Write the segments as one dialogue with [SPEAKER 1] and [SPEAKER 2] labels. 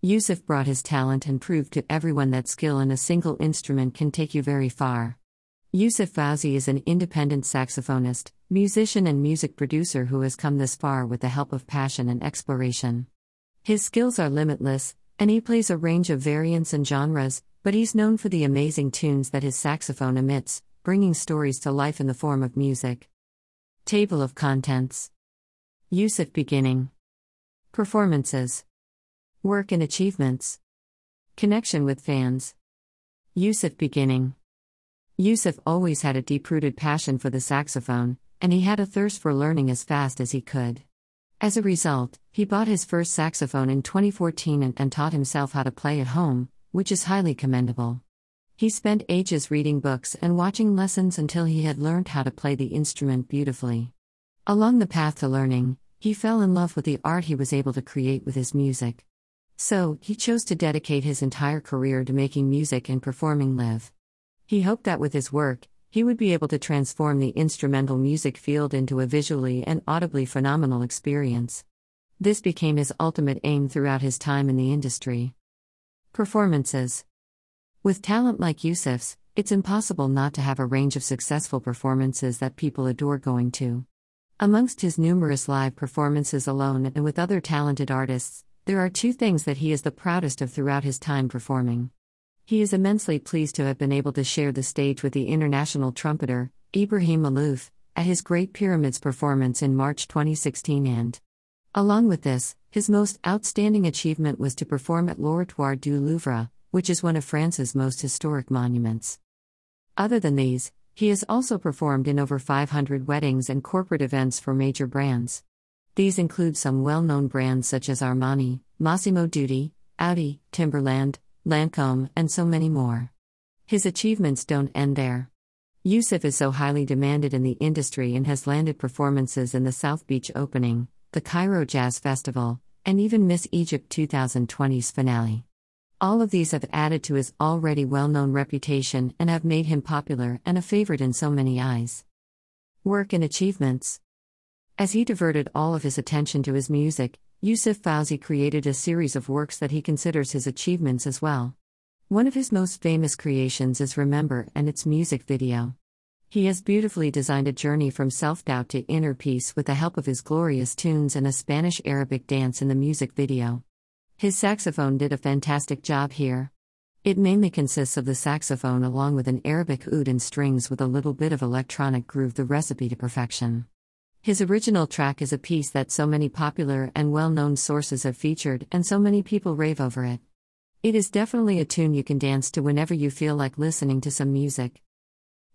[SPEAKER 1] Youssef brought his talent and proved to everyone that skill in a single instrument can take you very far. Youssef Fawzi is an independent saxophonist, musician, and music producer who has come this far with the help of passion and exploration. His skills are limitless, and he plays a range of variants and genres, but he's known for the amazing tunes that his saxophone emits, bringing stories to life in the form of music. Table of Contents Youssef Beginning Performances Work and Achievements Connection with Fans Youssef Beginning Youssef always had a deep rooted passion for the saxophone, and he had a thirst for learning as fast as he could. As a result, he bought his first saxophone in 2014 and, and, taught himself how to play at home, which is highly commendable. He spent ages reading books and watching lessons until he had learned how to play the instrument beautifully. Along the path to learning, he fell in love with the art he was able to create with his music. So, he chose to dedicate his entire career to making music and performing live. He hoped that with his work, he would be able to transform the instrumental music field into a visually and audibly phenomenal experience. This became his ultimate aim throughout his time in the industry. Performances With talent like Youssef's, it's impossible not to have a range of successful performances that people adore going to. Amongst his numerous live performances alone and with other talented artists, there are two things that he is the proudest of throughout his time performing. He is immensely pleased to have been able to share the stage with the international trumpeter, Ibrahim Malouf, at his Great Pyramids performance in March 2016 and. Along with this, his most outstanding achievement was to perform at l'Oratoire du Louvre, which is one of France's most historic monuments. Other than these, he has also performed in over 500 weddings and corporate events for major brands. These include some well known brands such as Armani, Massimo Dutti, Audi, Timberland, Lancome, and so many more. His achievements don't end there. Youssef is so highly demanded in the industry and has landed performances in the South Beach opening, the Cairo Jazz Festival, and even Miss Egypt 2020's finale. All of these have added to his already well known reputation and have made him popular and a favorite in so many eyes. Work and Achievements As he diverted all of his attention to his music, Youssef Fawzi created a series of works that he considers his achievements as well. One of his most famous creations is Remember and its music video. He has beautifully designed a journey from self doubt to inner peace with the help of his glorious tunes and a Spanish Arabic dance in the music video. His saxophone did a fantastic job here. It mainly consists of the saxophone along with an Arabic oud and strings with a little bit of electronic groove, the recipe to perfection. His original track is a piece that so many popular and well known sources have featured, and so many people rave over it. It is definitely a tune you can dance to whenever you feel like listening to some music.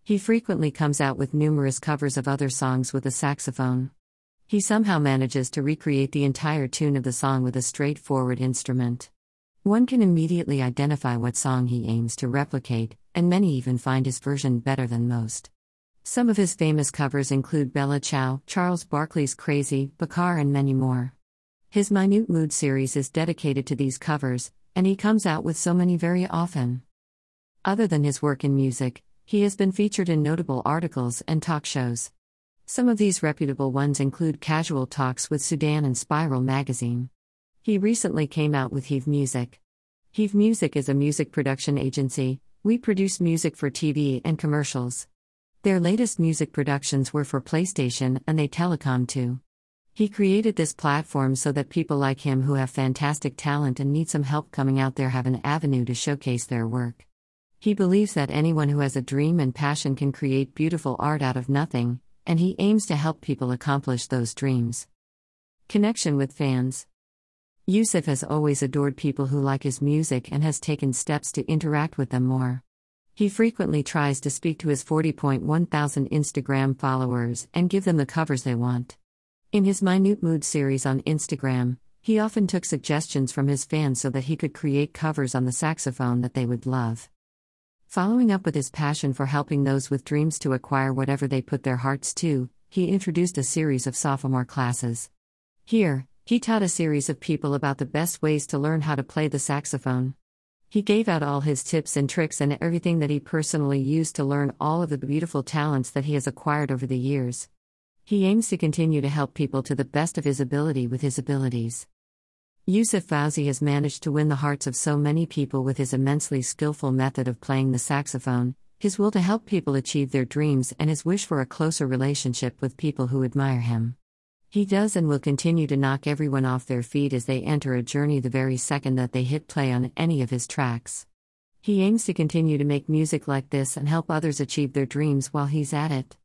[SPEAKER 1] He frequently comes out with numerous covers of other songs with a saxophone. He somehow manages to recreate the entire tune of the song with a straightforward instrument. One can immediately identify what song he aims to replicate, and many even find his version better than most. Some of his famous covers include Bella Ciao, Gnarls Barkley's Crazy, Bakar, and many more. His Minute Mood series is dedicated to these covers, and he comes out with so many very often. Other than his work in music, he has been featured in notable articles and talk shows. Some of these reputable ones include Casual Talks with Sudan and Spiral magazine. He recently came out with Heave Music. Heave Music is a music production agency, we produce music for TV and commercials. Their latest music productions were for PlayStation and they telecom too. He created this platform so that people like him who have fantastic talent and need some help coming out there have an avenue to showcase their work. He believes that anyone who has a dream and passion can create beautiful art out of nothing, and he aims to help people accomplish those dreams. Connection with fans. Youssef has always adored people who like his music and has taken steps to interact with them more. He frequently tries to speak to his 40.1 thousand Instagram followers and give them the covers they want. In his Minute Mood series on Instagram, he often took suggestions from his fans so that he could create covers on the saxophone that they would love. Following up with his passion for helping those with dreams to acquire whatever they put their hearts to, he introduced a series of sophomore classes. Here, he taught a series of people about the best ways to learn how to play the saxophone. He gave out all his tips and tricks and everything that he personally used to learn all of the beautiful talents that he has acquired over the years. He aims to continue to help people to the best of his ability with his abilities. Youssef Fawzi has managed to win the hearts of so many people with his immensely skillful method of playing the saxophone, his will to help people achieve their dreams, and his wish for a closer relationship with people who admire him. He does and will continue to knock everyone off their feet as they enter a journey the very second that they hit play on any of his tracks. He aims to continue to make music like this and help others achieve their dreams while he's at it.